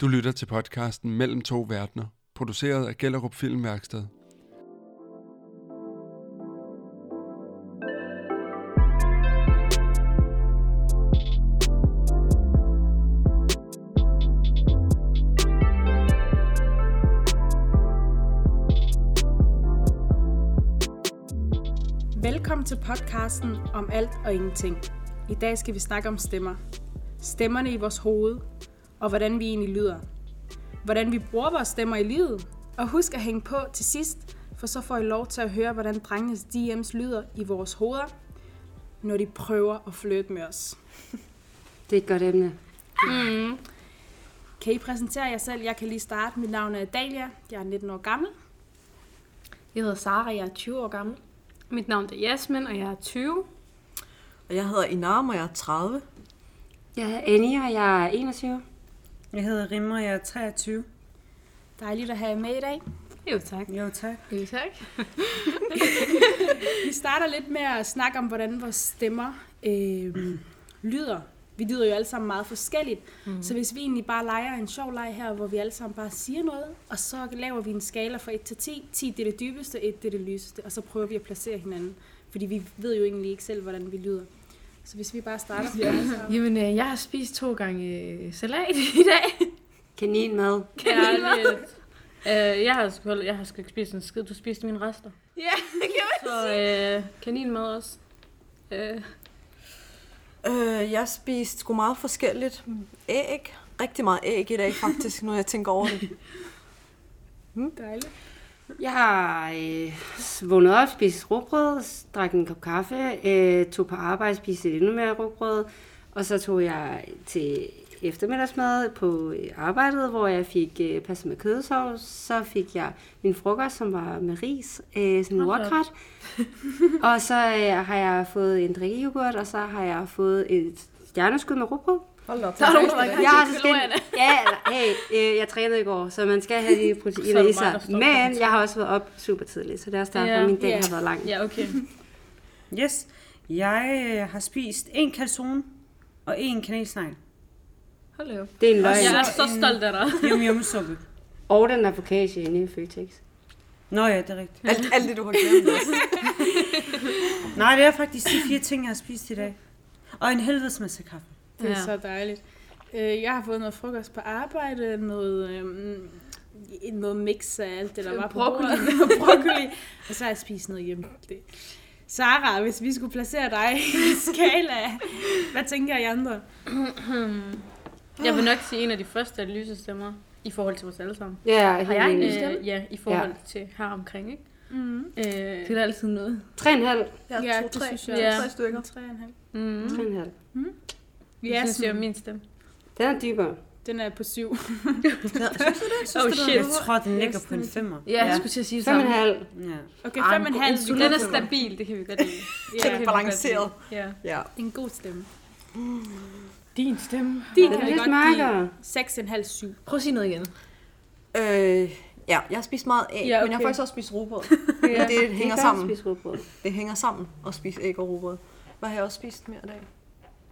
Du lytter til podcasten Mellem to verdener, produceret af Gellerup Filmværksted. Velkommen til podcasten om alt og ingenting. I dag skal vi snakke om stemmer. Stemmerne i vores hoved, og hvordan vi egentlig lyder. Hvordan vi bruger vores stemmer i livet. Og husk at hænge på til sidst, for så får I lov til at høre, hvordan drengenes DM's lyder i vores hoveder, når de prøver at flytte med os. Det er et godt emne. Mm. Kan I præsentere jer selv? Jeg kan lige starte. Mit navn er Dalia. Jeg er 19 år gammel. Jeg hedder Sara, jeg er 20 år gammel. Mit navn er Jasmin, og jeg er 20. Og jeg hedder Inam, og jeg er 30. Jeg er Annie, og jeg er 21. Jeg hedder Rimmer, jeg er 23. Dejligt at have jer med i dag. Jo, tak. Jo, tak. Jo, tak. Vi starter lidt med at snakke om, hvordan vores stemmer øh, lyder. Vi lyder jo alle sammen meget forskelligt. Mm. Så hvis vi egentlig bare leger en sjov leg her, hvor vi alle sammen bare siger noget, og så laver vi en skala fra 1 til 10. 10 det er det dybeste, 1 det er det lyseste, og så prøver vi at placere hinanden. Fordi vi ved jo egentlig ikke selv, hvordan vi lyder. Så hvis vi bare starter ja. Jamen, øh, jeg har spist to gange øh, salat i dag. Kaninmad. Kærligt. øh, jeg har sgu jeg har sgu ikke spist en skid. Du spiste mine rester. Ja, det kan man Så øh, kaninmad også. Øh, Øh, jeg spiste sgu meget forskelligt. Æg. Rigtig meget æg i dag, faktisk, når jeg tænker over det. Dejligt. Jeg har øh, vågnet op, spist rugbrød, drak en kop kaffe, øh, tog på arbejde, spiste endnu mere rugbrød, og så tog jeg til eftermiddagsmad på øh, arbejdet, hvor jeg fik øh, passet med kødsovs. Så fik jeg min frokost, som var med ris, øh, sådan en wokret. og så øh, har jeg fået en drikkejoghurt, og så har jeg fået et stjerneskud med rugbrød. Hold op. der er nogen, der ikke Jeg har har så til skilt, ja, eller, hey, øh, jeg trænede i går, så man skal have de Så proteiner er i sig. Men jeg har også været op super tidligt, så det er også derfor, Ja. min dag Ja. har været lang. Ja, okay. Yes. Jeg øh, har spist en calzone og en kanelsnegl. Hold op. Det er en løgn. Jeg er så stolt af dig. Yum yum suppe. Og den er inde i Føtex. Nå ja, det er rigtigt. Alt, alt det, du har glemt. Nej, det er faktisk de fire ting, jeg har spist i dag. Og en helvedes masse kaffe. Det er Ja. så dejligt. Øh, Jeg har fået noget frokost på arbejde, noget, øhm, noget mix af alt det, der var på Broccoli. bordet. broccoli. Og så har jeg spist noget hjemme. Det. Sara, hvis vi skulle placere dig i skala, hvad tænker I andre? Jeg vil nok sige en af de første af de lyse stemmer i forhold til vores alle sammen. Ja, Har jeg en stemme? Ja, i forhold til her omkring, ikke? Mm. Øh, det er da altid noget. 3,5. Jeg Ja, to, det tre. synes jeg. Ja. Tre stykker. Tre og en halv. Mm. 3,5. Jeg synes, jeg er min stemme. Den er dybere. Den er på syv. Oh shit. Jeg tror, den ligger på en femmer. Ja, jeg skulle til at sige det samme. 5,5. Ja. Okay, fem og en halv. Den er stabil, det kan vi godt lide. Ja, Lidt balanceret. Ja. Ja. det er en god stemme. Din stemme. Din Den kan er vi godt og en halv syv. Prøv at sige noget igen. Øh, ja, jeg har spist meget æg, Ja, men jeg har okay. faktisk også spist rugbrød. Men det hænger sammen. Det hænger sammen at spise æg og rugbrød. Hvad har jeg også spist mere i dag?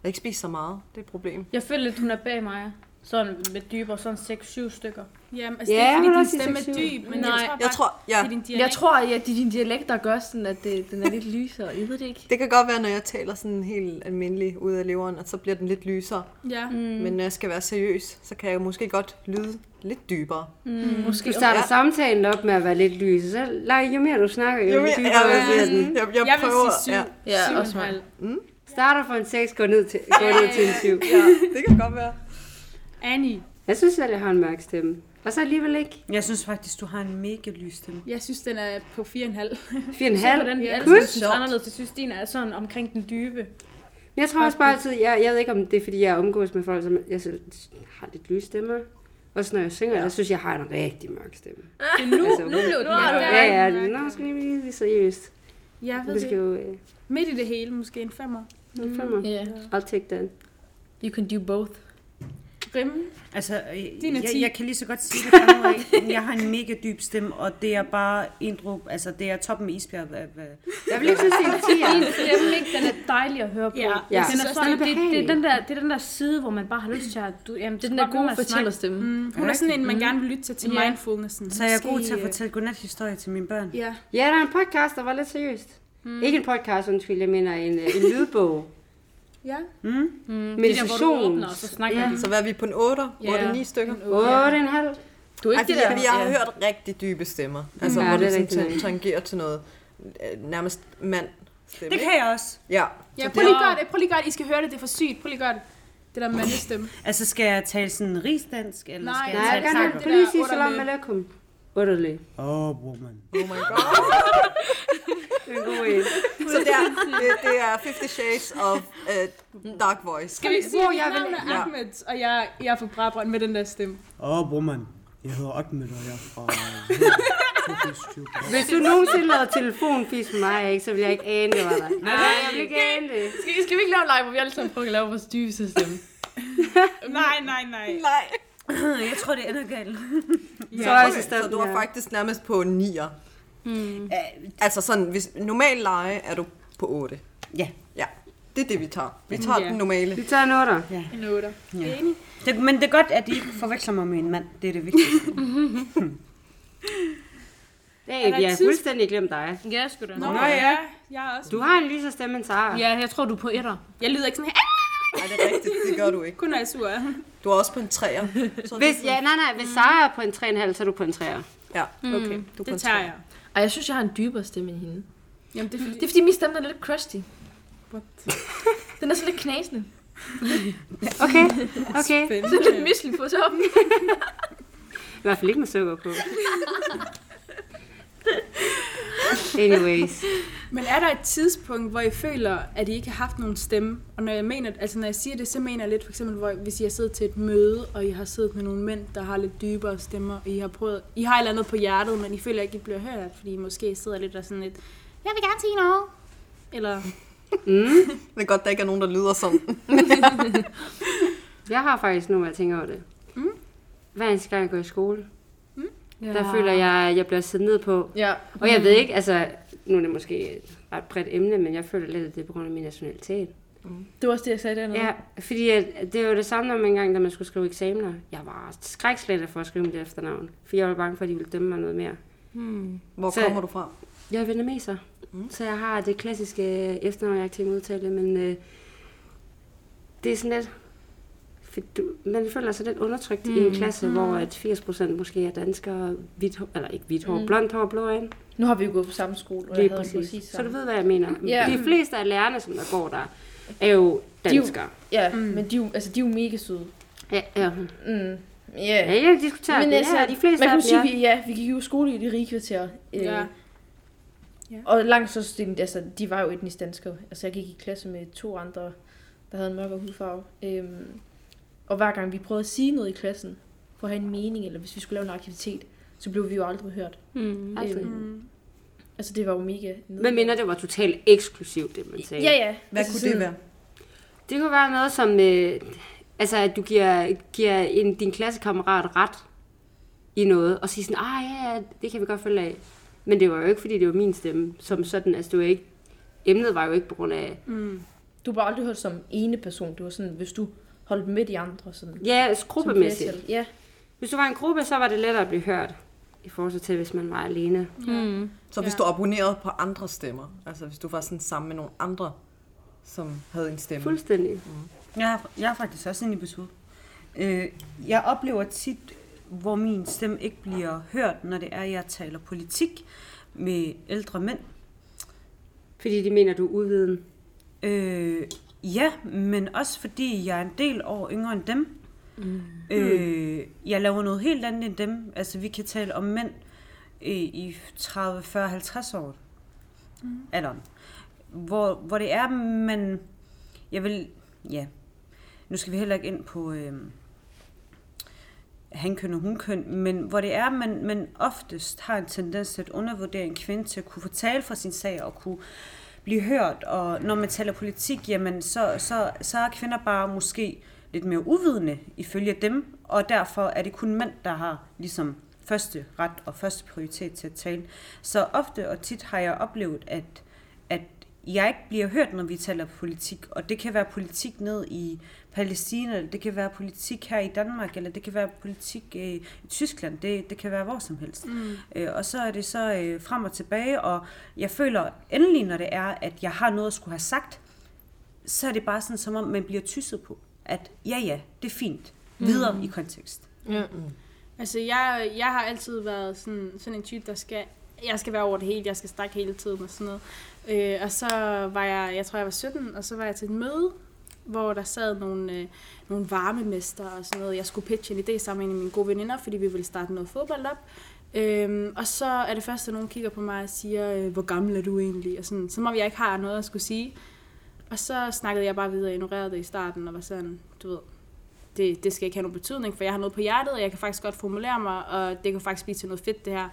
Jeg har ikke spist så meget. Det er et problem. Jeg føler lidt, hun er bag mig. Sådan med dybere, sådan 6-7 stykker. Jamen, altså, Ja, det er ikke, fordi din stemme er dyb, men Nej, jeg tror bare, Jeg tror, ja, det er din dialekt. Jeg tror, at det er din dialekt, der gør sådan, at det, den er lidt lysere. Jeg ved det ikke. det kan godt være, når jeg taler sådan helt almindelig ud af leveren, at så bliver den lidt lysere. Ja. Mm. Men når jeg skal være seriøs, så kan jeg måske godt lyde lidt dybere. Mm. Måske Du starter Ja. samtalen op med at være lidt lys, så lej, jo mere du snakker, jo, Jo, mere jeg, dybere jeg, bliver jeg, den. jeg, jeg, Jeg vil prøver. sige syv. Ja, Ja, syv og også mig. halv. Starter for en 6, går ned til, går ned til en 7. ja, det kan godt være. Annie, Jeg synes selv, jeg har en mørk stemme. Og så alligevel ikke. Jeg synes faktisk, du har en mega lys stemme. jeg synes, den er på fire og en halv. 4,5. Hvordan vi Ja, sammen synes anderledes. Jeg synes, din er sådan omkring den dybe. Men jeg tror også bare altid, jeg, jeg ved ikke om det er, fordi jeg omgås med folk, som jeg selv har lidt lyse stemmer. Også når jeg synger, ja. jeg synes, jeg har en rigtig mørk stemme. Det er nu, Altså, nu blev den nu er ja. du- Ja, ja, mørk. nå, skal vi lige seriøst. Jeg ved Vi skal det. jo... Øh, Midt i det hele, måske en femmer. Mm. femmer. Yeah. I'll take that. You can do both. Rimme. Altså, Din jeg, 10. jeg kan lige så godt sige det fra nu af. Jeg har en mega dyb stemme, og det er bare en drup, altså det er toppen af isbjerg. Hvad, hvad. Jeg vil ikke så sige en. Din stemme, ikke? Den er dejlig at høre på. Ja. Ja. Den er Så sådan, det, det, er den der, det er den der side, hvor man bare har lyst til at... Du, jamen, Det er den der gode fortællerstemme. Mm, hun er sådan en, man gerne vil lytte til, til Ja. mindfulnessen. Så jeg er god til at øh, fortælle godnathistorier til mine børn. Ja. Ja, der er en podcast, der var lidt seriøst. Mm. Ikke en podcast, undskyld, jeg mener en, øh, en lydbog. Ja. Mm? Mm, det der, hvor du Meditation. åbner, og så snakker Ja. ja. Så hvad er vi på en 8? Ja. 8-9 stykker? 8,5. Du er Ej, ikke fordi det der. jeg, jeg har hørt rigtig dybe stemmer. Altså, Ja, hvor det det, sådan tangerer til noget øh, nærmest mand stemme. Det kan jeg også. Ja. Ja, prøv lige at gøre det. Prøv lige at gøre det. I skal høre det. Det er for sygt. Prøv lige at gøre det. Det der mandestemme. Altså, skal jeg tale sådan rigsdansk, eller Nej, skal Nej, jeg jeg gerne det have der police salam alaikum. Underlig. Oh, woman. Oh my god. Det er en god en. Så det er, det, det er 50 Shades of uh, Dark Voice. Skal vi sige, Hvor jeg vil- er ja. Ahmed, og jeg, jeg er fra Brabrand med den der stemme. Åh, oh, woman. Jeg hedder Ahmed, og jeg er fra... Hvis du nogensinde lavede telefonfis med mig, ikke, så vil jeg ikke ane, det var dig. Nej, jeg vil ikke ane det. Skal, skal vi ikke lave en live, hvor vi alle sammen prøver at lave vores dybeste stemme? Nej, nej, nej. Nej. jeg tror, det ender galt. Så er Okay, så du er faktisk nærmest på 9'er. Mm. Altså sådan, hvis normal leje er du på 8. Ja. Ja, det er det, vi tager. Vi tager Ja. den normale. Vi tager en otter. En 8. Ja. Enig? Det, men det er godt, at I ikke forveksler mig med en mand. Det er det vigtigste. Hey, vi et har fuldstændig glemt dig. Ja, sgu da. Nå, Nå, ja. ja. Jeg er også. Du har en lysere stemme end Sara. Ja, jeg tror, du er på etter. Jeg lyder ikke sådan her. Nej, det er rigtigt. Det gør du ikke. Kun når jeg er sur. Du er også på en 3'er. Så Hvis, ja, nej, nej, hvis Sara er på en 3,5, så er du på en 3'er. Ja, okay. Du er på Det en tager 3'er. jeg. Ej, jeg synes, jeg har en dybere stemme end hende. Jamen, det er fordi... Det er fordi, min stemme er lidt crusty. What? Den er så lidt knasende. Okay, okay. Spændende. Så lidt mislig på toppen. I hvert fald ikke med sukker på. Anyways. Men er der et tidspunkt, hvor I føler, at I ikke har haft nogen stemme? Og når jeg mener, altså når jeg siger det, så mener jeg lidt for eksempel, hvor, hvis I har siddet til et møde, og I har siddet med nogle mænd, der har lidt dybere stemmer, og I har prøvet, I har et eller andet på hjertet, men I føler ikke, I bliver hørt, fordi I måske sidder lidt og sådan lidt, jeg vil gerne sige noget. Eller, Mm. Det er godt, der ikke er nogen, der lyder sådan. Jeg har faktisk nu, jeg tænker over det. Mm. Hver eneste gang jeg går i skole, Ja. der føler jeg, at jeg bliver siddet ned på. Ja. Og jeg ved ikke, altså, nu er det måske et ret bredt emne, men jeg føler lidt, at det er på grund af min nationalitet. Det var også det, jeg sagde dernede. Ja, fordi at, det var det samme, når man engang, da man skulle skrive eksamener. Jeg var skrækslætter for at skrive mit efternavn, for jeg var bange for, at de ville dømme mig noget mere. Hmm. Hvor Så- kommer du fra? Jeg er vietnameser, Mm. mm. så jeg har det klassiske efternavn, jeg ikke til at udtale, men øh, det er sådan lidt... For du, man føler sig lidt undertrykt mm. i en klasse, mm. hvor at 80% måske er danskere, hvidt eller ikke hvidt hår, Mm. mm. blondt hår, blå øjne. Nu har vi jo gået på samme skole, og Lige jeg præcis. præcis Så du ved, hvad jeg mener. Ja. De fleste af lærerne, som der går der, er jo De er jo- danskere. Ja, Mm. men de er, jo, altså, de er jo mega søde. Ja, ja. Mm. ja, Ja. jeg diskuterer Men det. altså, Ja, de fleste man kan af jo dem, sige, ja. vi, ja, vi gik jo i skole i det rige kvarter. Øh, Ja. Ja. Og langt så stille, altså, de var jo etnisk danskere. Altså, jeg gik i klasse med to andre, der havde en mørkere hudfarve. Øhm, og hver gang vi prøvede at sige noget i klassen, for at have en mening, eller hvis vi skulle lave en aktivitet, så blev vi jo aldrig hørt. Mm, altså. Øhm, mm, Altså, det var jo mega... Men minder det var totalt eksklusivt, det man sagde. Ja, ja. Hvad altså, kunne sådan- det være? Det kunne være noget som, øh, altså at du giver, giver en, din klassekammerat ret i noget, og siger sådan, ah ja, ja, det kan vi godt følge af. Men det var jo ikke, fordi det var min stemme, som sådan, altså det var ikke, emnet var jo ikke på grund af, mm. Du var aldrig hørt som ene person. Det var sådan, hvis du holdt med de andre. Sådan, ja, som gruppemæssigt. Ja. Hvis du var en gruppe, så var det lettere at blive hørt, i forhold til, hvis man var alene. Mm. Så hvis Ja. du abonnerede på andre stemmer, altså hvis du var sådan sammen med nogle andre, som havde en stemme. Fuldstændig. Jeg har, jeg har faktisk også en episode. Øh, jeg oplever tit, hvor min stemme ikke bliver hørt, når det er, at jeg taler politik med ældre mænd. Fordi de mener, du er uviden. Øh, ja, men også fordi jeg er en del år yngre end dem. Mm. Øh, jeg laver noget helt andet end dem. Altså, vi kan tale om mænd øh, i 30, 40, 50 år. Mm. Alderen. Hvor, hvor det er, man... Jeg vil... Ja. Nu skal vi heller ikke ind på... Øh, hankøn og hunkøn, men hvor det er, man, man oftest har en tendens til at undervurdere en kvinde til at kunne fortælle for sin sag og kunne blive hørt. Og når man taler politik, jamen så, så, så er kvinder bare måske lidt mere uvidende ifølge dem, og derfor er det kun mænd, der har ligesom første ret og første prioritet til at tale. Så ofte og tit har jeg oplevet, at, at jeg ikke bliver hørt, når vi taler politik, og det kan være politik ned i Palæstina, eller det kan være politik her i Danmark, eller det kan være politik øh, i Tyskland, det, det kan være hvor som helst. Mm. Øh, og så er det så øh, frem og tilbage, og jeg føler endelig, når det er, at jeg har noget at skulle have sagt, så er det bare sådan, som om man bliver tysset på, at ja ja, det er fint, videre mm. i kontekst. Ja. Altså, jeg, jeg har altid været sådan, sådan en type, der skal... Jeg skal være over det hele, jeg skal snakke hele tiden og sådan noget. Øh, og så var jeg, jeg tror jeg var 17, og så var jeg til et møde, hvor der sad nogle, øh, nogle varmemester og sådan noget. Jeg skulle pitche en idé sammen med mine gode veninder, fordi vi ville starte noget fodbold op. Øhm, og så er det første, at nogen kigger på mig og siger, øh, hvor gammel er du egentlig? Og sådan, som om jeg ikke har noget at skulle sige. Og så snakkede jeg bare videre og ignorerede det i starten, og var sådan, du ved, det, det skal ikke have nogen betydning, for jeg har noget på hjertet, og jeg kan faktisk godt formulere mig, og det kan faktisk blive til noget fedt, det her.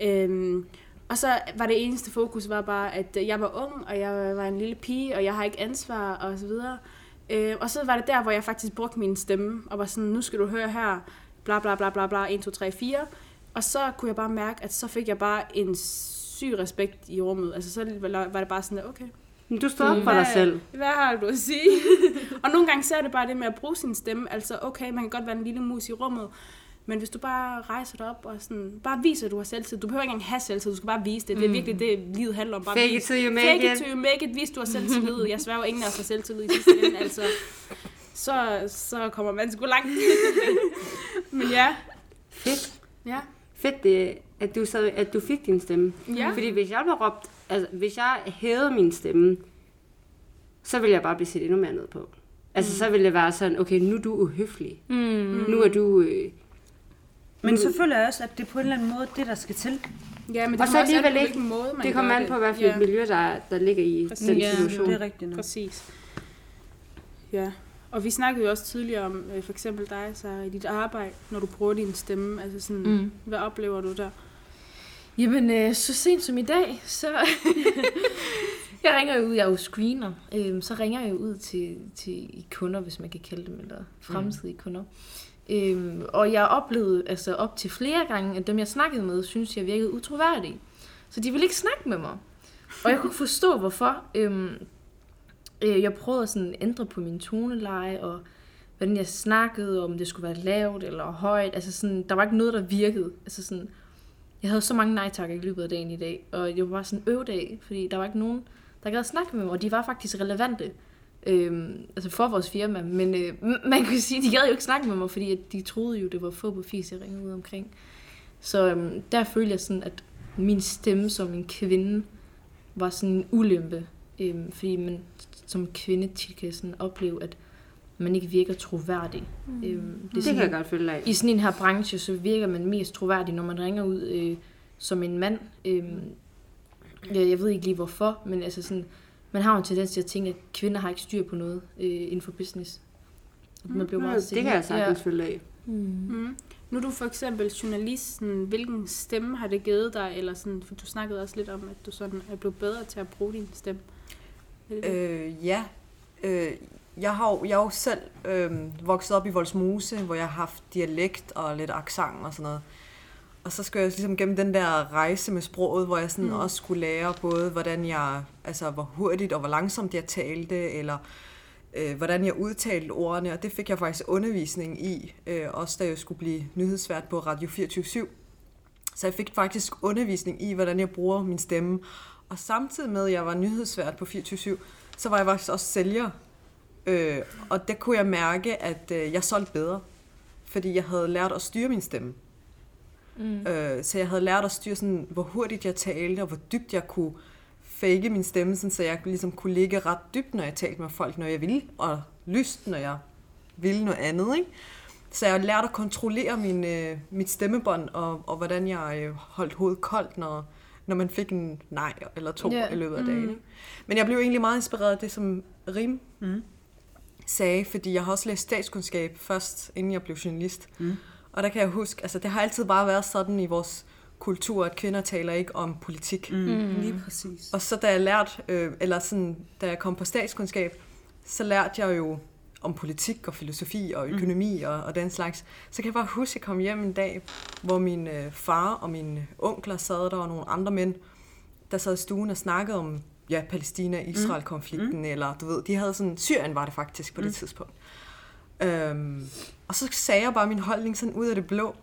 Øhm, og så var det eneste fokus var bare, at jeg var ung, og jeg var en lille pige, og jeg har ikke ansvar, og så videre. Øh, og så var det der, hvor jeg faktisk brugte min stemme, og var sådan, nu skal du høre her, bla bla bla bla bla, 1, 2, 3, 4. Og så kunne jeg bare mærke, at så fik jeg bare en syg respekt i rummet. Altså så var det bare sådan, okay, Men Du står op for dig selv. hvad har du at sige? og nogle gange så er det bare det med at bruge sin stemme. Altså, okay, man kan godt være en lille mus i rummet, men hvis du bare rejser dig op og sådan, bare viser, at du har selvtid. Du behøver ikke engang have selvtid, du skal bare vise det. Det er virkelig det, livet handler om. Bare Fake it till you make Fake it. it till you make it. Vis, du har selvtillid. Jeg sværger ingen af os har selvtillid i sidste ende, altså. Så, så kommer man sgu langt. men ja. Fedt. Ja. Fedt, det, at, du så, at du fik din stemme. Ja. Fordi hvis jeg var råbt, altså hvis jeg hævede min stemme, så ville jeg bare blive set endnu mere ned på. Altså Mm. så ville det være sådan, okay, nu er du uhøflig. Mm. Nu er du... Øh, Men så føler jeg også, at det er på en eller anden måde det, der skal til. Ja, men det Og så alligevel ikke- hvilken måde man det kommer an på, hvad for et Ja. miljø, der, der ligger i Præcis. den Ja, situation. Det er rigtigt nok. Præcis. Ja, og vi snakkede jo også tidligere om øh, for eksempel dig, så i dit arbejde, når du bruger din stemme. Altså sådan, mm. Mm. hvad oplever du der? Jamen, øh, så sent som i dag, så... jeg ringer jo ud, jeg er jo screener, øhm, så ringer jeg jo ud til, til kunder, hvis man kan kalde dem, eller fremtidige kunder. Øhm, og jeg oplevede altså op til flere gange, at dem jeg snakkede med, synes jeg virkede utroværdige. Så de ville ikke snakke med mig. Og jeg kunne ikke forstå, hvorfor. Øhm, øh, jeg prøvede at sådan ændre på min toneleje, og hvordan jeg snakkede, om det skulle være lavt eller højt. Altså sådan, der var ikke noget, der virkede. Altså sådan, jeg havde så mange nej tak i løbet af dagen i dag, og det var bare sådan en øvedag, fordi der var ikke nogen, der gad at snakke med mig, og de var faktisk relevante øhm, altså for vores firma, men øh, man kan sige, de gad jo ikke snakke med mig, fordi at de troede jo, det var få på fis, jeg ringede ud omkring. Så øhm, der følte jeg sådan, at min stemme som en kvinde var sådan en ulempe, øhm, fordi man som kvinde tit kan sådan opleve, at man ikke virker troværdig. Mm. Øhm, Det sådan- kan jeg godt følge af. i sådan en her branche, så virker man mest troværdig, når man ringer ud øh, som en mand. Øhm, jeg, jeg ved ikke lige hvorfor, men altså sådan, man har jo en tendens til at tænke, at kvinder har ikke styr på noget øh, inden for business. Og man bliver meget Mm, det kan jeg sagtens følge af. Mm. Mm. Nu er du for eksempel journalist, sådan, hvilken stemme har det givet dig? Eller sådan, for du snakkede også lidt om, at du sådan er blevet bedre til at bruge din stemme. Det det? Øh, ja. Øh, jeg har jo, jeg er jo selv øh, vokset op i Voldsmose, hvor jeg har haft dialekt og lidt accent og sådan noget. Og så skulle jeg ligesom gennem den der rejse med sproget, hvor jeg sådan mm. også skulle lære både, hvordan jeg, altså hvor hurtigt og hvor langsomt jeg talte, eller øh, hvordan jeg udtalte ordene, og det fik jeg faktisk undervisning i, øh, også da jeg skulle blive nyhedsvært på Radio 24 Så jeg fik faktisk undervisning i, hvordan jeg bruger min stemme. Og samtidig med, at jeg var nyhedsvært på 24 så var jeg faktisk også sælger. Øh, og der kunne jeg mærke, at øh, jeg solgte bedre, fordi jeg havde lært at styre min stemme. Mm. Øh, så jeg havde lært at styre, sådan, hvor hurtigt jeg talte, og hvor dybt jeg kunne fake min stemme, sådan, så jeg ligesom kunne ligge ret dybt, når jeg talte med folk, når jeg ville, og lyst, når jeg ville noget andet. Ikke? Så jeg lærte at kontrollere min, øh, mit stemmebånd, og, og hvordan jeg øh, holdt hovedet koldt, når, når man fik en nej eller to yeah. i løbet af dagen. Ikke? Men jeg blev egentlig meget inspireret af det, som Rim Mm. sagde, fordi jeg har også læst statskundskab først, inden jeg blev journalist. Mm. Og der kan jeg huske, altså det har altid bare været sådan i vores kultur, at kvinder taler ikke om politik. Mm. Mm. Mm. Lige præcis. Og så da jeg lærte, øh, eller sådan, da jeg kom på statskundskab, så lærte jeg jo om politik og filosofi og økonomi mm. og, og den slags. Så kan jeg bare huske, at jeg kom hjem en dag, hvor min øh, far og mine onkler sad der, og nogle andre mænd, der sad i stuen og snakkede om ja, Palæstina-Israel-konflikten, mm. eller du ved, de havde sådan, Syrien var det faktisk på det tidspunkt. Øhm, og så sagde jeg bare min holdning sådan ud af det blå.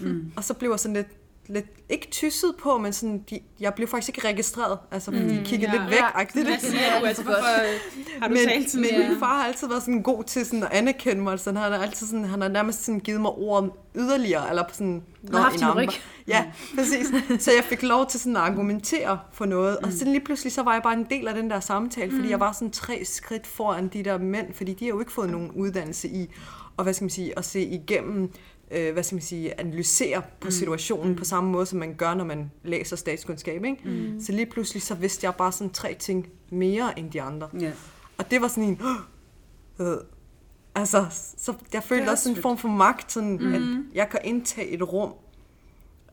Mm. Og så blev jeg sådan lidt, lidt ikke tysset på, men sådan, de, jeg blev faktisk ikke registreret, altså fordi de kiggede ja. lidt væk. Ja. Det, Hvad siger du? Altså, hvorfor har du men, talt sådan? men Ja. min far har altid været sådan god til sådan at anerkende mig. Altså, han har altid sådan, han har nærmest sådan givet mig ord yderligere, eller på sådan... har haft ryg. Ja, præcis. Så jeg fik lov til sådan at argumentere for noget. Og så lige pludselig, så var jeg bare en del af den der samtale, fordi jeg var sådan tre skridt foran de der mænd, fordi de har jo ikke fået nogen uddannelse i, og hvad skal man sige, at se igennem øh, hvad skal man sige, analysere på situationen mm. på samme måde, som man gør, når man læser statskundskab. Ikke? Mm. Så lige pludselig, så vidste jeg bare sådan tre ting mere end de andre. Ja. Og det var sådan en... Øh, altså, så jeg følte også sådan en form for magt, sådan, mm. at jeg kan indtage et rum,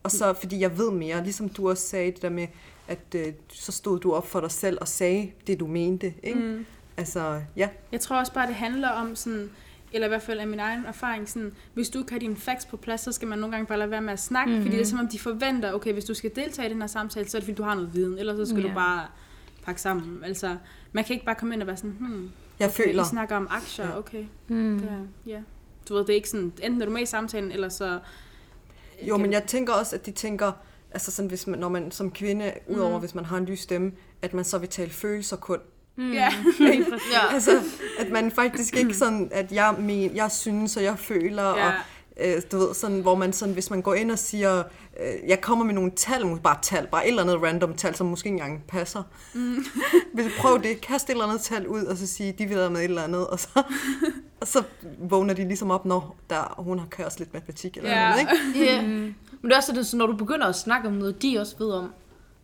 og så, fordi jeg ved mere, ligesom du også sagde det der med, at øh, så stod du op for dig selv og sagde det, du mente. Ikke? Mm. Altså, ja. Jeg tror også bare, det handler om sådan, eller i hvert fald af min egen erfaring, sådan, hvis du ikke har dine facts på plads, så skal man nogle gange bare lade være med at snakke, mm-hmm. fordi det er som om, de forventer, okay, hvis du skal deltage i den her samtale, så er det fordi, du har noget viden, ellers så skal Ja. du bare pakke sammen. Altså, man kan ikke bare komme ind og være sådan, hmm, Jeg okay, føler. I snakker om aktier, Ja. okay. Mm. Det ja. Du ved, det er ikke sådan, enten er du med i samtalen, eller så... Jo, men jeg tænker også, at de tænker, altså sådan, hvis man, når man som kvinde, udover hvis man har en lys stemme, at man så vil tale følelser kun. Mm. Ja. Ja. Altså, at man faktisk ikke sådan, at jeg, men, jeg synes, og jeg føler, Ja. og øh, du ved, sådan, hvor man sådan, hvis man går ind og siger, øh, jeg kommer med nogle tal, bare tal, bare et eller andet random tal, som måske ikke engang passer. Mm. Hvis du prøver det, kast et eller andet tal ud, og så sige, de ved med et eller andet, og så, og så vågner de ligesom op, når der, hun har kørt lidt matematik eller Ja. noget, ikke? Ja. Men det er også sådan, så når du begynder at snakke om noget, de også ved om,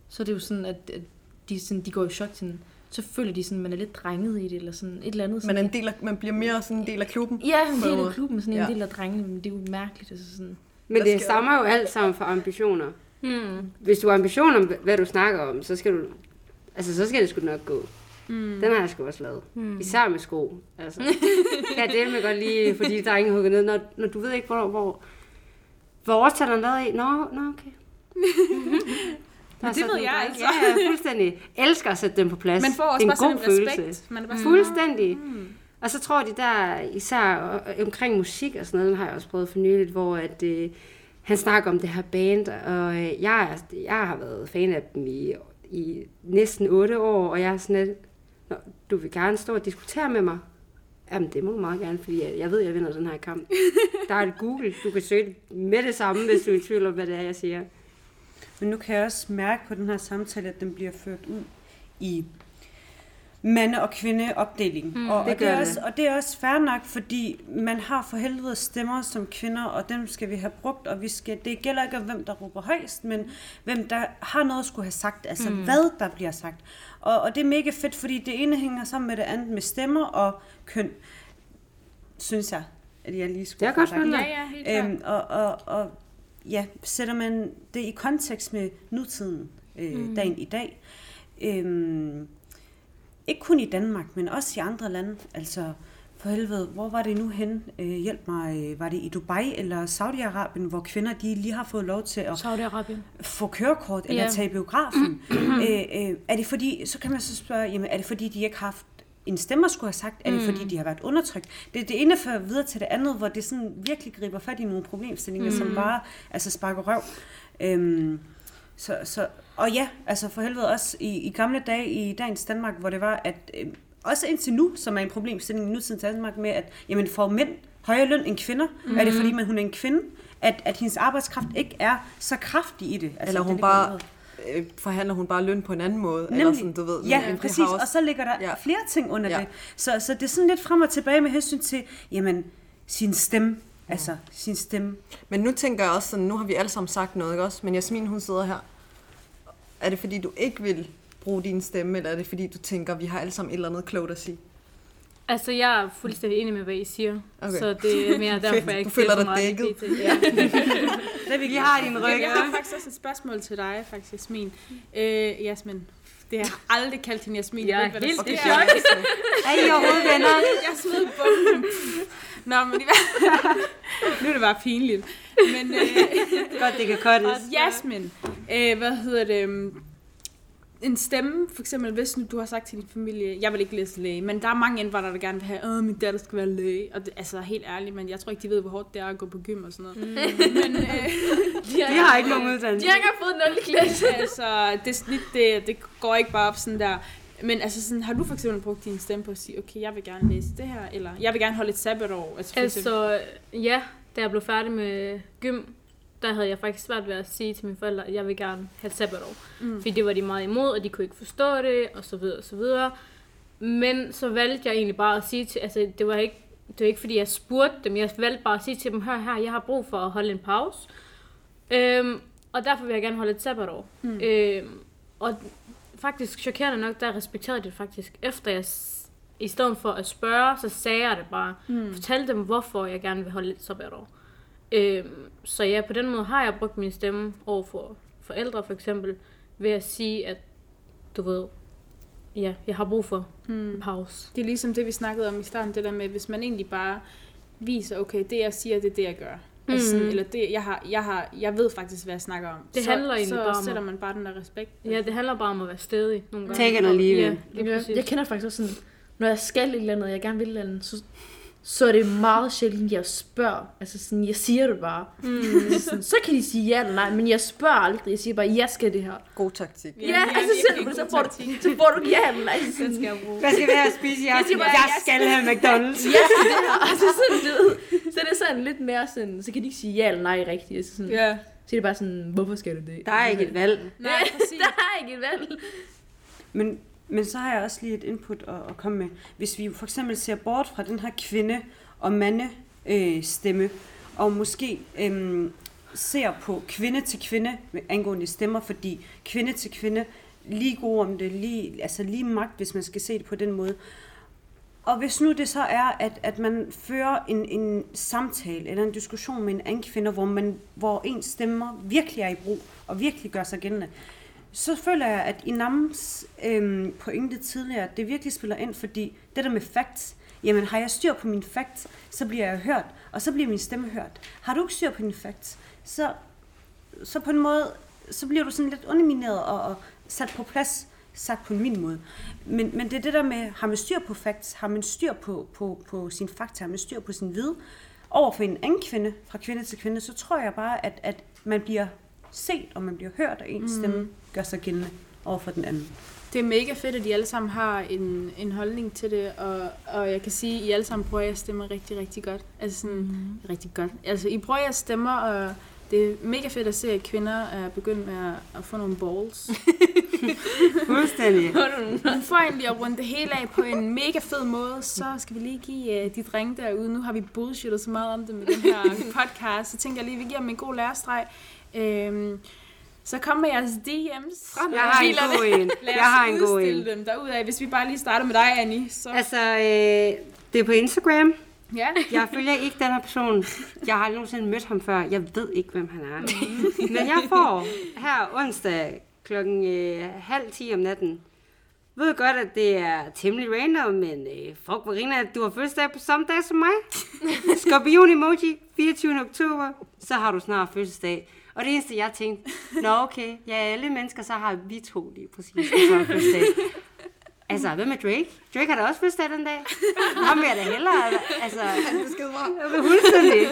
så er det jo sådan, at at de, sådan, de går i chok sådan, så føler de sådan, man er lidt drenget i det, eller sådan et eller andet. Man, er en del af, man bliver mere sådan en del af klubben. Ja, en del af klubben, sådan en Ja. del af drengene, men det er jo mærkeligt. Altså sådan. Men det stammer jo alt sammen fra ambitioner. Mm. Hvis du har ambitioner om, hvad du snakker om, så skal du... Altså, så skal det sgu nok gå. Mm. Den har jeg sgu også lavet. Mm. Især med sko. Altså. kan det med godt lige, fordi drengen hugger ned, når, når du ved ikke, hvor, hvor, hvor årstalleren er lavet i. Nå, nå, okay. Er det ved jeg altså. Ja, ja, fuldstændig. Elsker at sætte dem på plads. Man får også det er bare en sådan god følelse. respekt. Man er bare Fuldstændig. Mm. Og så tror de der, især omkring musik og sådan noget, den har jeg også prøvet for nyligt, hvor at, øh, han snakker om det her band, og øh, jeg, jeg har været fan af dem i, i næsten otte år, og jeg er sådan lidt, Nå, du vil gerne stå og diskutere med mig? Jamen, det må du meget gerne, fordi jeg, jeg ved, jeg vinder den her kamp. Der er et Google, du kan søge det med det samme, hvis du er i tvivl om, hvad det er, jeg siger. Men nu kan jeg også mærke på den her samtale, at den bliver ført ud i mande- og kvindeopdeling. Mm, og, det og, det er gør også, det. og det er også fair nok, fordi man har for helvede stemmer som kvinder, og dem skal vi have brugt, og vi skal, det gælder ikke om, hvem der råber højst, men hvem der har noget at skulle have sagt, altså mm. hvad der bliver sagt. Og, og det er mega fedt, fordi det ene hænger sammen med det andet med stemmer og køn, synes jeg, at jeg lige skulle Det er godt Ja, ja, helt klart. Øhm, og, og, og ja, sætter man det i kontekst med nutiden, øh, mm. dagen i dag. Øhm, ikke kun i Danmark, men også i andre lande. Altså, for helvede, hvor var det nu hen? Øh, hjælp mig, øh, var det i Dubai eller Saudi-Arabien, hvor kvinder de lige har fået lov til at få kørekort eller Ja. tage i biografen? øh, øh, er det fordi, så kan man så spørge, jamen, er det fordi, de ikke har haft en stemme at skulle have sagt? Er det fordi, de har været undertrykt? Det er det ene fører videre til det andet, hvor det sådan virkelig griber fat i nogle problemstillinger, mm. som bare altså sparker røv. Øhm, så, så, og ja, altså for helvede også i, i gamle dage i dagens Danmark, hvor det var, at øh, også indtil nu, som er en problemstilling i nutidens Danmark med, at jamen, får mænd højere løn end kvinder? Mm. Er det fordi, man, hun er en kvinde? At, at hendes arbejdskraft ikke er så kraftig i det? Altså, Eller det hun ligger bare. Øh, forhandler hun bare løn på en anden måde. Nemlig. Eller sådan, du ved. Ja, men præcis. har også- Og så ligger der Ja. ja. flere ting under Ja. ja. det. Så, så det er sådan lidt frem og tilbage med hensyn til, jamen, sin stemme. Altså, sin stemme. Men nu tænker jeg også sådan, nu har vi alle sammen sagt noget, ikke også? Men Jasmin, hun sidder her. Er det fordi, du ikke vil bruge din stemme, eller er det fordi, du tænker, vi har alle sammen et eller andet klogt at sige? Altså, jeg er fuldstændig enig med, hvad I siger. Okay. Så det er mere derfor, jeg ikke Du føler dig dækket. Ja. Det vi har din ryg. Jeg har faktisk også et spørgsmål til dig, faktisk, Jasmin. Øh, Jasmin, det har jeg aldrig kaldt hende Jasmin. Jeg er ved hvad helt der i sker. chok. Er I overhovedet venner? Jeg smed bomben. Nå, men i hvert- nu er det bare pinligt. Men øh, Godt, det kan cuttes. Jasmin, øh, hvad hedder det? En stemme, for eksempel, hvis nu du har sagt til din familie, jeg vil ikke læse læge, men der er mange indvandrere, der gerne vil have, at min datter skal være læge. Og det, altså helt ærligt, men jeg tror ikke, de ved, hvor hårdt det er at gå på gym og sådan noget. Mm. Men øh, De Vi har ikke nogen uddannelse. De har ikke fået 0 klasse. altså, det snit, det, det går ikke bare op sådan der. Men altså sådan, har du for eksempel brugt din stemme på at sige, okay, jeg vil gerne læse det her, eller jeg vil gerne holde et sabbatår? Altså. Altså, ja, da jeg blev færdig med gym, der havde jeg faktisk svært ved at sige til mine forældre, at jeg vil gerne have et sabbatår. Mm. Fordi det var de meget imod, og de kunne ikke forstå det, og så videre, og så videre. Men så valgte jeg egentlig bare at sige til, altså det var ikke, det var ikke fordi jeg spurgte dem, jeg valgte bare at sige til dem, hør her, jeg har brug for at holde en pause. Øhm, og derfor vil jeg gerne holde et sabbatår. Mm. Øhm, og faktisk chokerende nok, der respekterede de det faktisk. Efter jeg, i stedet for at spørge, så sagde jeg det bare. Mm. Fortalte dem, hvorfor jeg gerne vil holde et sabbatår. Øhm, så ja, på den måde har jeg brugt min stemme over for forældre for eksempel, ved at sige, at du ved, ja, jeg har brug for Hmm. pause. Det er ligesom det, vi snakkede om i starten, det der med, hvis man egentlig bare viser, okay, det jeg siger, det er det, jeg gør. Mm. Altså, sådan, Mhm. eller det, jeg, har, jeg, har, jeg ved faktisk, hvad jeg snakker om. Det så, handler egentlig så bare om sætter at- man bare den der respekt. Ja, det handler bare om at være stedig nogle gange. Take it or leave Ja, it. Jeg, kender faktisk også sådan, når jeg skal et eller andet, og jeg gerne vil et eller andet, så, så er det meget sjældent, jeg spørger. Altså sådan, jeg siger det bare. Mm. Så, sådan, så kan de sige ja eller nej, men jeg spørger aldrig. Jeg siger bare, jeg skal det her. God taktik. Ja, Ja, er altså virkelig så, får du, så får du ja eller nej. Sådan, skal jeg bruge. Hvad skal vi have at spise i aften? siger bare, Jeg jeg skal have McDonald's. jeg skal det her. Altså sådan, du ved, så er det sådan lidt mere sådan, så kan de ikke sige ja eller nej rigtigt. Altså sådan, Ja. Så er det bare sådan, hvorfor skal du det? Der er ikke et valg. Nej, præcis. Der er ikke et valg. Men, men så har jeg også lige et input at, at komme med. Hvis vi for eksempel ser bort fra den her kvinde- og mande øh, stemme, og måske øh, ser på kvinde til kvinde angående stemmer, fordi kvinde til kvinde, lige god om det, lige, altså lige magt, hvis man skal se det på den måde. Og hvis nu det så er, at, at man fører en, en samtale eller en diskussion med en anden kvinde, hvor, man, hvor ens stemmer virkelig er i brug og virkelig gør sig gældende, så føler jeg, at i øhm, pointe tidligere, det virkelig spiller ind, fordi det der med facts, jamen har jeg styr på mine facts, så bliver jeg hørt, og så bliver min stemme hørt. Har du ikke styr på dine facts, så, så på en måde, så bliver du sådan lidt undermineret og, og sat på plads, sagt på min måde. Men, men det er det der med, har man styr på facts, har man styr på, på, på sin fakta, har man styr på sin viden, over for en anden kvinde, fra kvinde til kvinde, så tror jeg bare, at, at man bliver set, og man bliver hørt, og ens stemme gør sig gældende over for den anden. Det er mega fedt, at de alle sammen har en, en holdning til det, og, og jeg kan sige, at I alle sammen bruger jeres stemmer rigtig, rigtig godt. Altså sådan, mm. rigtig godt. Altså, I bruger jeres stemmer, og det er mega fedt at se, at kvinder er begyndt med at, at få nogle balls. Fuldstændig. Men for egentlig at runde det hele af på en mega fed måde, så skal vi lige give uh, de drenge derude. Nu har vi bullshittet så meget om det med den her podcast, så tænker jeg lige, at vi giver dem en god lærestreg. Øhm, så kom med jeres DM's. Frem Jeg har en god en. Lad Jeg har os en god udstille en. dem derudad. Hvis vi bare lige starter med dig, Annie. Så... Altså, øh, det er på Instagram. Ja. Jeg følger ikke den her person. Jeg har aldrig nogensinde mødt ham før. Jeg ved ikke, hvem han er. Men jeg får her onsdag klokken øh, halv 10 om natten. Jeg ved godt, at det er temmelig random, men øh, fuck, Marina, du har fødselsdag på samme dag som mig. Skorpion emoji, 24. oktober, så har du snart fødselsdag. Og det eneste, jeg tænkte, nå okay, ja, alle mennesker, så har vi to lige præcis. Altså, hvad med Drake? Drake har da også fødselsdag den dag. Ham vil jeg da hellere. Altså, Han besked mig. fuldstændig.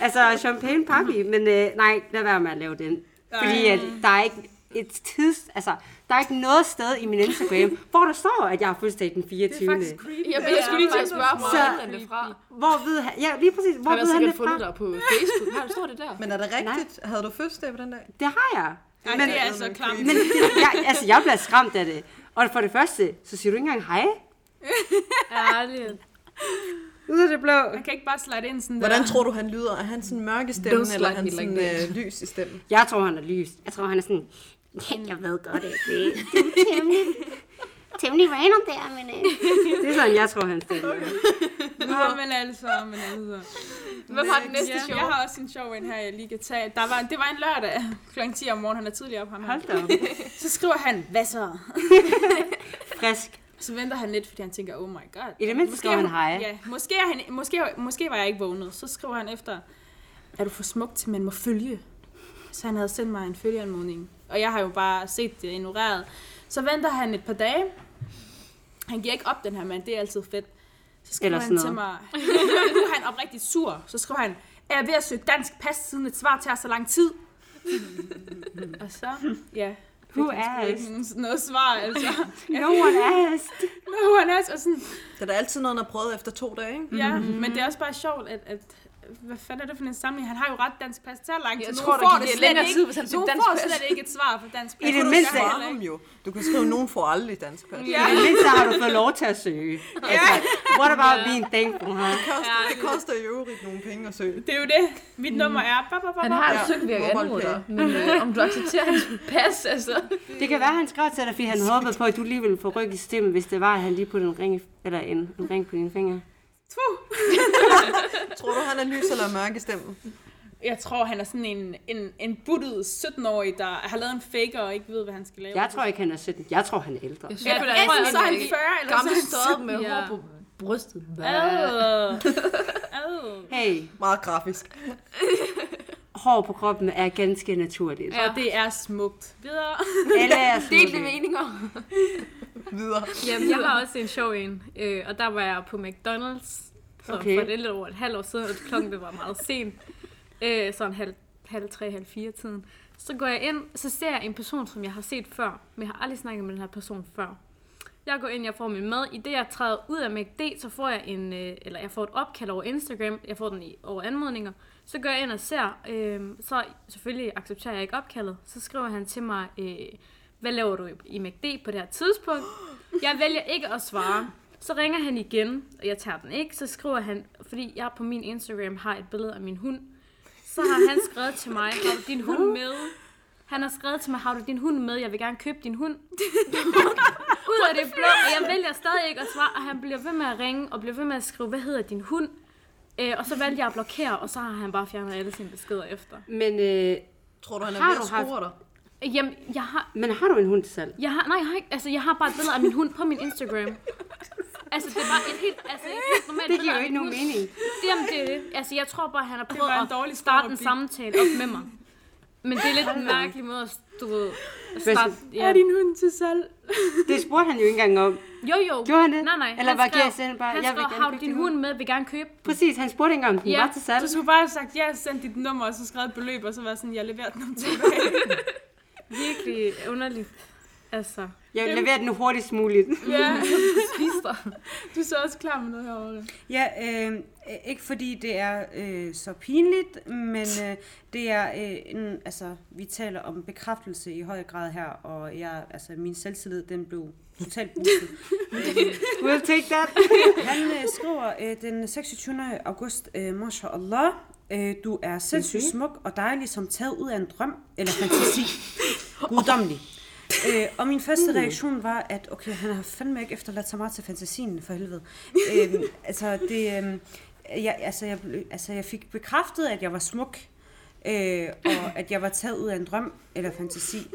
Altså, champagne papi. Men øh, nej, lad være med at lave den. Fordi at der er ikke et tids... Altså, der er ikke noget sted i min Instagram, hvor der står, at jeg har fødselsdag den 24. creepy. Jeg, jeg skulle lige til at spørge, hvor Så- er han det fra? Hvor ved han... Ja, lige præcis. Hvor Han har ved han sikkert det fundet fra? dig på Facebook. Her står det der. Men er det rigtigt? Havde du fødselsdag på den dag? Det har jeg. Ej, Men- det er så klamt. Men jeg, altså, jeg bliver skræmt af det. Og for det første, så siger du ikke engang hej. Ærligt. Ud af det blå. Man kan ikke bare slide ind sådan Hvordan der. tror du, han lyder? Er han sådan mørk i stemmen, eller er han sådan like øh, lys i stemmen? Jeg tror, han er lys. Jeg tror, han er sådan... Jeg ved godt, at det, det er temmelig... temmelig random der, men... Øh. Det er sådan, jeg tror, han stiller. Nå, men altså, men altså. Hvad var den næste Ja, show? jeg har også en sjov en her, jeg lige kan tage. Der var, det var en lørdag kl. 10 om morgenen, han er tidligere op ham. Hold da op. Så skriver han, hvad så? Frisk. Så venter han lidt, fordi han tænker, oh my god. I det mindste skriver er han hej. Ja, måske, er han, måske, måske var jeg ikke vågnet. Så skriver han efter, er du for smuk til, man må følge? Så han havde sendt mig en følgeanmodning. Og jeg har jo bare set det ignoreret. Så venter han et par dage. Han giver ikke op, den her mand. Det er altid fedt. Så skriver Eller han sådan til mig, nu er han oprigtigt sur. Så skriver han, er jeg ved at søge dansk pas, siden et svar tager så lang tid? og så, ja, Who asked? noget svar, altså. No one asked. No, han er og sådan, Det er da altid noget, han har prøvet efter to dage, ikke? Ja, men det er også bare sjovt, at, at hvad fanden er det for en sammenhæng? Han har jo ret dansk pas. Det tager lang tid. Jeg tror, der får gik det det slet længere ikke. tid, hvis han Nogen dansk får pas. slet ikke et svar på dansk pas. I det mindste- heller ham jo. Du kan skrive, nogen får aldrig dansk pas. Ja. I det mindste har du fået lov til at søge. Altså, what about being thankful, huh? Det koster, det koster i øvrigt nogle penge at søge. Det er jo det. Mit nummer er... Ba, ba, ba, Han har Ja, jo søgt ved at anmode men øh, om du accepterer hans pas, altså. Det kan være, han skrev til dig, fordi han håbede på, at du lige ville få ryk i stemmen, hvis det var, at han lige puttede en ring, eller en, en ring på dine fingre. Tror du, han er lys eller mørk i stemmen? Jeg tror, han er sådan en, en, en buttet 17-årig, der har lavet en faker og ikke ved, hvad han skal lave. Jeg tror ikke, han er 17. Jeg tror, han er ældre. Jeg synes, Ja, er enten en så er han 40, eller så gammel er han stod med Ja. hår på brystet. Ad. Hey, Meget grafisk. hår på kroppen er ganske naturligt. Og det er smukt. Videre. Alle er Delte smukke. meninger. Videre. Jamen, jeg har også en sjov en, øh, og der var jeg på McDonald's så Okay. for det lidt over et halvt år siden, og klokken det var meget sent. Øh, sådan halv, halv tre, halv fire tiden. Så går jeg ind, så ser jeg en person, som jeg har set før, men jeg har aldrig snakket med den her person før. Jeg går ind, jeg får min mad. I det, jeg træder ud af McD, så får jeg en, øh, eller jeg får et opkald over Instagram. Jeg får den i, over anmodninger. Så går jeg ind og ser, øh, så selvfølgelig accepterer jeg ikke opkaldet. Så skriver han til mig, øh, hvad laver du i, McD på det her tidspunkt? Jeg vælger ikke at svare. Så ringer han igen, og jeg tager den ikke. Så skriver han, fordi jeg på min Instagram har et billede af min hund. Så har han skrevet til mig, har du din hund med? Han har skrevet til mig, har du din hund med? Jeg vil gerne købe din hund. Ud af det blå, og jeg vælger stadig ikke at svare, og han bliver ved med at ringe, og bliver ved med at skrive, hvad hedder din hund? Øh, og så valgte jeg at blokere, og så har han bare fjernet alle sine beskeder efter. Men, øh, Tror du, han er ved at score dig? Jamen, jeg har, men har du en hund til salg? jeg har, nej, jeg har ikke, altså, jeg har bare et billede af min hund på min Instagram. Altså, det var et helt, altså, et helt normalt Det giver jo ikke nogen hund. mening. Jamen, det er det. Altså, jeg tror bare, han har prøvet en dårlig at starte en samtale op med mig. Men det er lidt en mærkelig måde at du ved, at starte. Er Ja. din hund til salg? Det spurgte han jo ikke engang om. Jo, jo. Gjorde han det? Nej, nej. Eller han var skrev, GSN bare, han jeg skrev, har din hund med, vil gerne købe. Præcis, han spurgte ikke engang, om den Ja. var til salg. Du skulle bare have sagt, ja, send dit nummer, og så skrevet et beløb, og så var sådan, jeg leverer den om to dage. Virkelig underligt. Altså, Jeg vil levere den hurtigst muligt. ja, Spis dig. du er så også klar med noget herovre. Ja, øh, ikke fordi det er øh, så pinligt, men øh, det er øh, en, altså, vi taler om bekræftelse i høj grad her, og jeg, altså, min selvtillid, den blev totalt boostet. We'll take that. Han øh, skriver øh, den 26. august, øh, Mashallah, øh, du er sindssygt smuk og dejlig som taget ud af en drøm eller fantasi. Guddommelig. Øh, og min første reaktion var, at okay, han har fandme ikke efterladt så meget til fantasien, for helvede. Øh, altså, det, øh, jeg, altså, jeg, altså, jeg fik bekræftet, at jeg var smuk, øh, og at jeg var taget ud af en drøm eller fantasi.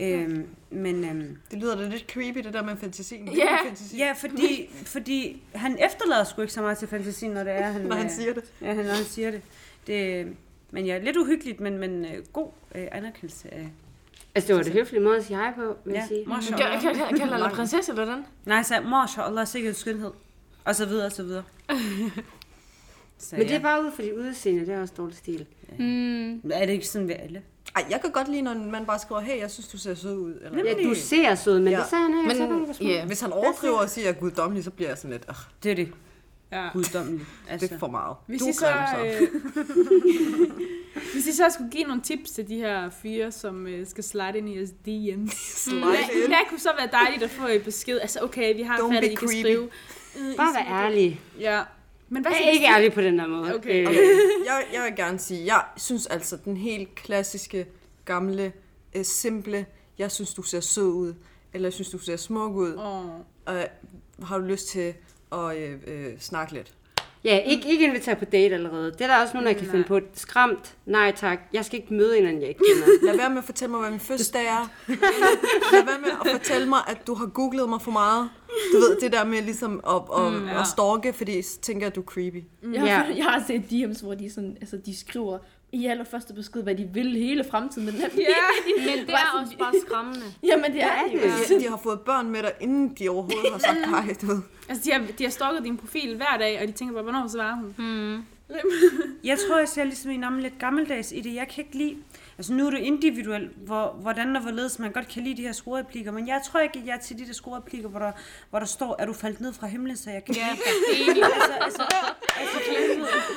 Øh, men... Øh, Det lyder da lidt creepy, det der med fantasien. Det Ja. er fantasi, Ja, fordi, fordi han efterlader sgu ikke så meget til fantasien, når det er, han, når han øh, siger det. Ja, han- når han siger det. det men ja, lidt uhyggeligt, men, men øh, god øh, anerkendelse af... Altså, det var det høflige måde at sige hej på, vil jeg Ja, sige. Kan, mashallah. kan, kan, kalder dig prinsesse, eller hvordan? Nej, så mashallah, sikkert skønhed. Og så videre, og så videre. Så, Men det er ja. bare ud for de udseende, det er også dårlig stil. mm, Er det ikke sådan ved alle? Ej, jeg kan godt lide, når en mand bare skriver, hey, jeg synes, du ser sød ud. Eller, Ja, du ser sød, men Ja. det sagde han ikke. Men, så det ja. Hvis han overdriver og siger, at jeg er guddommelig, så bliver jeg sådan lidt, Ugh, Det er det. Ja. Guddommeligt. Altså. det er for meget. Hvis du I, er så, grim, så. øh, hvis I så skulle give nogle tips til de her fyre, som øh, skal slide ind i jeres DM's. Slide in. Hvad kunne så være dejligt at få i besked? Altså, okay, vi har Don't fattet, be I kan creepy. skrive. Øh, Bare vær ærlig. Ja. Men hvad Jeg er ikke de- ærlig på den der måde. Okay. Øh, Okay. Jeg, jeg vil gerne sige, jeg synes altså, den helt klassiske, gamle, øh, simple, jeg synes, du ser sød ud, eller jeg synes, du ser smuk ud, Åh. og har du lyst til at øh, øh, snakke lidt? Ja, ikke, ikke invitere på date allerede. Det er der også nogen, der kan finde på. Skræmt. Nej tak. Jeg skal ikke møde en, anden, jeg ikke kender. Lad være med at fortælle mig, hvad min fødselsdag er. Lad være med at fortælle mig, at du har googlet mig for meget. Du ved, det der med ligesom at, at, mm, ja. at stalke, fordi så tænker jeg, at du er creepy. Jeg har, Ja. jeg har set DM's, hvor de, sådan, altså, de skriver i allerførste besked, hvad de vil hele fremtiden med den her bil. Men det er også bare skræmmende. Jamen, det er det jo. Ja. De har fået børn med dig, inden de overhovedet har sagt hej, du ved. Altså, de har, de har stalket din profil hver dag, og de tænker bare, hvornår svarer hun? Mm. Jeg tror, jeg ser ligesom en lidt gammeldags i det. Jeg kan ikke lide... Altså nu er det individuelt, hvor, hvordan og hvorledes man godt kan lide de her scorereplikker, men jeg tror ikke, at jeg er til de der scorereplikker, hvor der, hvor der står, er du faldt ned fra himlen, så jeg kan Ja, lide enig. altså, altså, altså,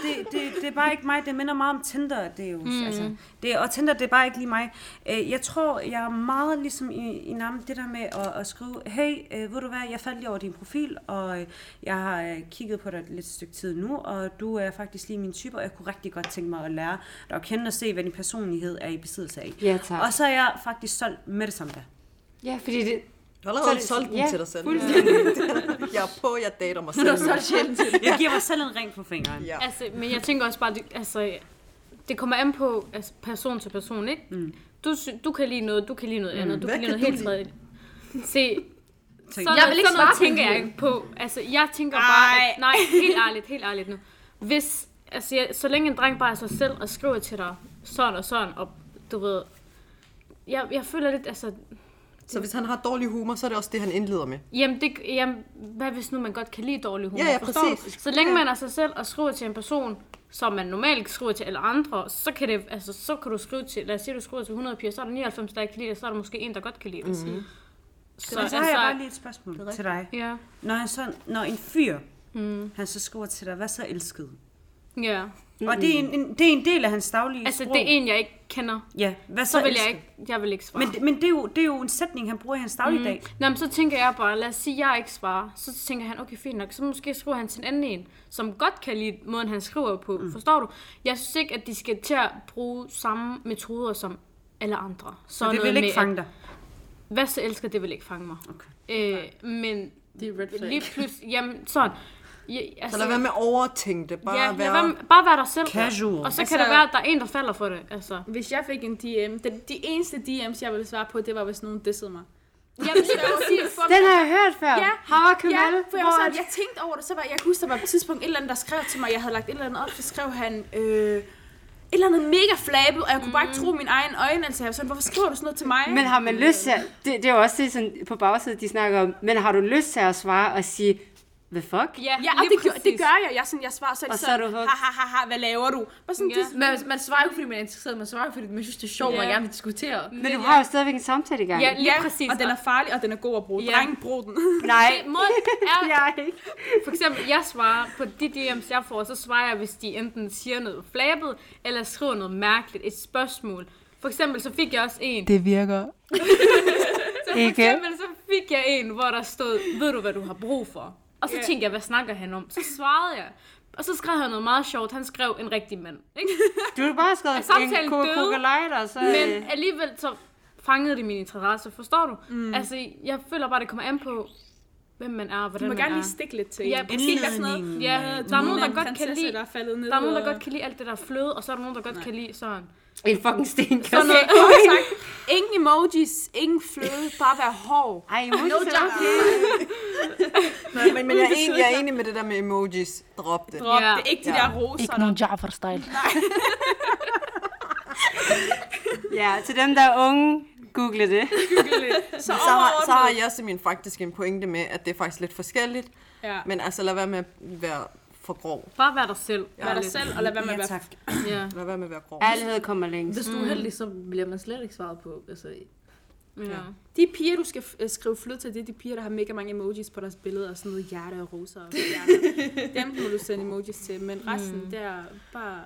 det, det, det er bare ikke mig. Det minder meget om Tinder. Det er jo, mm. altså, det, og Tinder, det er bare ikke lige mig. Øh, Jeg tror, jeg er meget ligesom i, i navn det der med at, at skrive, hey, øh, ved du hvad, jeg faldt lige over din profil, og øh, jeg har kigget på dig et lidt stykke tid nu, og du er faktisk lige min type, og jeg kunne rigtig godt tænke mig at lære dig at kende og se, hvad din personlighed er i besiddelse af. Ja, tak. Og så er jeg faktisk solgt med det samme der. Ja, fordi det... Du har allerede solgt den ja, til dig selv. fuldstændig. jeg er på, jeg dater mig selv. Jeg giver mig selv en ring på fingeren. Ja. Altså, men jeg tænker også bare, det, altså, det kommer an på altså, person til person, ikke? Mm. Du, du kan lide noget, du kan lide noget andet, du Hvad kan lide noget du helt tredje. Se, sådan, Jeg vil ikke sådan noget tænker jeg ikke på. Altså, jeg tænker bare, at, nej, helt ærligt, helt ærligt nu. Hvis, altså, jeg, så længe en dreng bare er sig selv og skriver til dig sådan og sådan, og du ved, jeg, jeg føler lidt, altså, Så hvis han har dårlig humor, så er det også det, han indleder med. Jamen, det, jamen, hvad hvis nu man godt kan lide dårlig humor? Ja, ja, forstår præcis. Du? Så længe man er sig selv og skriver til en person, som man normalt skriver til alle andre, så kan, det, altså, så kan du skrive til, lad os sige, du skriver til 100 piger, så er der 99, der ikke kan lide det, så er der måske en, der godt kan lide det. Mm-hmm. Så, Så, så har jeg bare lige et spørgsmål til dig. Ja, Når, han så, når en fyr, mm. han så skriver til dig, hvad så elsket? ja. Mm. Og det er, en, en, det er en del af hans daglige Altså, sprog. det er en, jeg ikke kender. Ja, hvad så, Så vil jeg ikke, jeg vil ikke svare. Men, men det, er jo, det er jo en sætning, han bruger i hans dagligdag. Mm. Nå, men så tænker jeg bare, lad os sige, at jeg ikke svarer. Så tænker han, okay, fint nok. Så måske skriver han til en anden en, som godt kan lide måden, han skriver på. Mm. Forstår du? Jeg synes ikke, at de skal til at bruge samme metoder som alle andre. Så det vil ikke med, fange dig. Hvad så elsker, det vil ikke fange mig. Okay. Øh, men Det er red flag. lige pludselig, jamen sådan. Ja, altså, Så lad være med at overtænke det. Bare ja, være... lad være, med- bare være dig selv. Casual. Og så Altså- kan det være, at der er en, der falder for det. Altså. Hvis jeg fik en DM, den, de eneste DM's, jeg ville svare på, det var, hvis nogen dissede mig. Jamen, lige præcis. Den har jeg hørt før. Ja, Havrekanal. Ja, for jeg, var sådan, jeg tænkte over det, så var jeg kunne huske, der var på et tidspunkt et eller andet, der skrev til mig, jeg havde lagt et eller andet op, så skrev han, øh, et eller andet mega flabet, og jeg kunne bare ikke tro mine egne øjne, altså jeg var sådan, hvorfor skriver du sådan noget til mig? Men har man lyst til at, det, det er jo også det, sådan, på bagsiden, de snakker om, men har du lyst til at svare og sige, hvad fuck? Ja, Ja, og lige det, gør, det gør jeg. Jeg, sådan, jeg svarer, er de Og så sådan, ha, ha, ha, ha, hvad laver du? Bare sådan, Ja. ja. Man, man svarer jo ikke, fordi man er interesseret, man svarer, fordi man synes, det er sjovt, Ja. man gerne vil diskutere. Men du har jo stadigvæk en samtale i gang. Ja, lige ja, præcis. og den er farlig, og den er god at bruge. Ja. Dreng, brug den. Nej, Det- Måden er, jeg ikke. For eksempel, jeg svarer på de DM's, jeg får, så svarer jeg, hvis de enten siger noget flabet, eller skriver noget mærkeligt, et spørgsmål. For eksempel, så fik jeg også en, Det virker. så for Ikke? eksempel, så fik jeg en, hvor der stod, ved du, hvad du har brug for? Og så Ja. tænkte jeg, hvad snakker han om? Så svarede jeg. Og så skrev han noget meget sjovt. Han skrev en rigtig mand. Ikke? Du har bare skrevet en kokolejder, så... Men øh, alligevel så fangede det min interesse, forstår du? Mm. Altså, jeg føler bare, det kommer an på, hvem man er og Du hvordan må man gerne er. lige stikke lidt til. Ja, præcis. Der er sådan noget. Ja, der er nogen, der godt kan lide der er faldet ned. Der er nogen, der godt kan lide alt det der fløde, og så er der nogen, der godt kan lide sådan. En fucking sten. Sådan noget. Ingen emojis, ingen fløde, bare være hård. Ej, emoji no er okay. Nej, men, men jeg, er enig, jeg er enig med det der med emojis. Drop det. Drop. Ja. Det er ikke de Ja. der roser. der- Jafar-style. Ja, til dem, der er unge, google det. Så Så har, så har simpelthen faktisk en pointe med, at det er faktisk lidt forskelligt. Ja. Men altså, lad være med at være for grov. Bare vær dig selv. Vær dig selv, og lad være med at Ja, være... tak. Ja. Lad være med at være grov. Ærlighed kommer længst. Hvis du er heldig, så bliver man slet ikke svaret på. Altså, ja. De piger, du skal f- øh, skrive fløde til, det er de piger, der har mega mange emojis på deres billeder, og sådan noget hjerte og roser og hjerter. Dem må du sende emojis til, men resten, mm. det er bare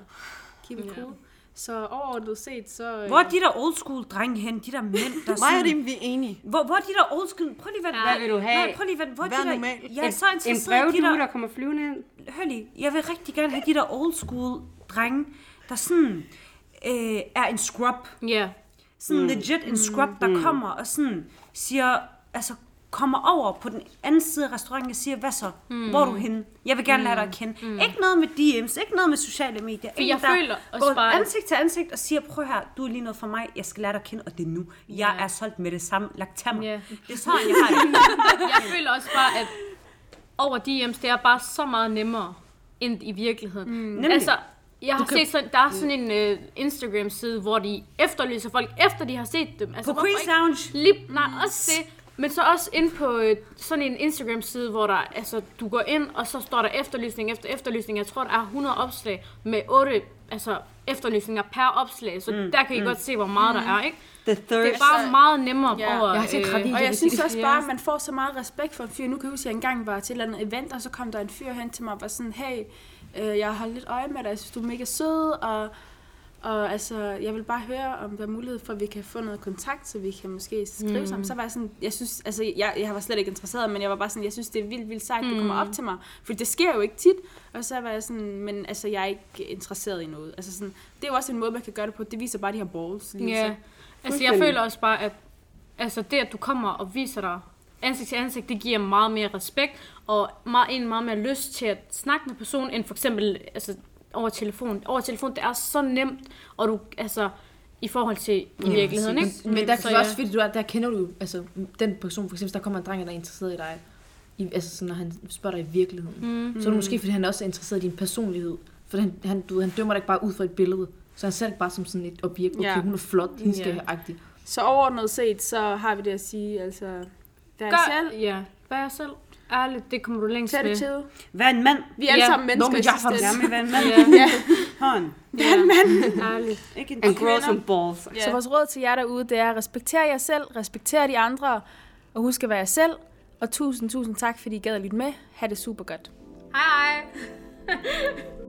keep it Ja. cool. Så overordnet set, så... øh, Hvor er de der old school drenge hen? De der mænd, der Mig sådan... og dem, vi er enige. Hvor, hvor er de der old school... Prøv lige vent. Hvad vil du have? Nej, prøv lige vent. Hvor er Vær de der... normal. Jeg er så En interesseret i de brevdue, der... der kommer flyvende ind. Hør lige, jeg vil rigtig gerne have de der old school drenge, der sådan øh, er en scrub. Ja. Sådan mm. legit en scrub, der mm. kommer og sådan siger, altså, kommer over på den anden side af restauranten og siger, hvad så? Mm. Hvor er du henne? Jeg vil gerne lære dig at kende. Mm. Ikke noget med DM's, ikke noget med sociale medier. For jeg der føler også går bare, at- ansigt til ansigt og siger, prøv her, du er lige noget for mig, jeg skal lære dig at kende, og det er nu. Jeg Ja. er solgt med det samme. Lagt til mig. Ja. Det er sådan, jeg har det. Jeg føler også bare, at over DM's, det er bare så meget nemmere end i virkeligheden. Mm. Nemlig. Altså, jeg har set sådan, der er sådan en uh, Instagram-side, hvor de efterlyser folk, efter de har set dem. Altså, På Queen's Lounge. Lige, nej, også det. Men så også ind på øh, sådan en Instagram-side, hvor der, altså, du går ind, og så står der efterlysning efter efterlysning. Jeg tror, der er 100 opslag med 8 altså, efterlysninger per opslag. Så mm, der kan I mm. godt se, hvor meget mm. der er, ikke? The Det thirst. er bare meget nemmere Ja. over... Jeg har set gravid. Og Jeg synes sige- også bare, at man får så meget respekt for en fyr. Nu kan jeg huske, at jeg engang var til et eller andet event, og så kom der en fyr hen til mig og var sådan, hey, øh, jeg har lidt øje med dig, jeg synes, du er mega sød, og, og altså, jeg vil bare høre, om der er mulighed for, at vi kan få noget kontakt, så vi kan måske skrive mm. sammen. Så var jeg sådan, jeg synes, altså, jeg, jeg var slet ikke interesseret, men jeg var bare sådan, jeg synes, det er vildt, vildt sejt, mm. du kommer op til mig. For det sker jo ikke tit. Og så var jeg sådan, men altså, jeg er ikke interesseret i noget. Altså sådan, det er jo også en måde, man kan gøre det på. Det viser bare de her balls. Ja, så. altså jeg føler også bare, at altså det, at du kommer og viser dig ansigt til ansigt, det giver meget mere respekt, og meget, en meget mere lyst til at snakke med personen, end for eksempel altså, over telefon. Over telefon, det er så nemt, og du, altså, i forhold til i virkeligheden, ikke? Men, men der kan ja. også, fordi du er, der kender du altså den person, for eksempel, der kommer en dreng, der er interesseret i dig, i, altså sådan, når han spørger dig i virkeligheden, mm. så er det måske, fordi han også er interesseret i din personlighed. For han, han, du, han dømmer dig ikke bare ud fra et billede, så han ser ikke bare som sådan et objekt. Okay, Ja. hun er flot, hende skal Ja. agtig. Så overordnet set, så har vi det at sige, altså, vær Gør, selv, Ja, vær selv. Ærligt, det kommer du længst tag det med. Vær en mand. Vi er alle Ja. sammen mennesker Nå, men jeg har. Gerne være en mand. Ja, Hånd. er en mand. ærligt. Ikke en And grow some balls. Så vores råd til jer derude, det er at respektere jer selv, respektere de andre, og husk at være jer selv. Og tusind, tusind tak, fordi I gad at lytte med. Ha' det super godt. Hej hej.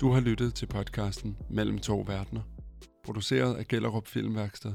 Du har lyttet til podcasten Mellem to verdener, produceret af Gellerup Filmværksted.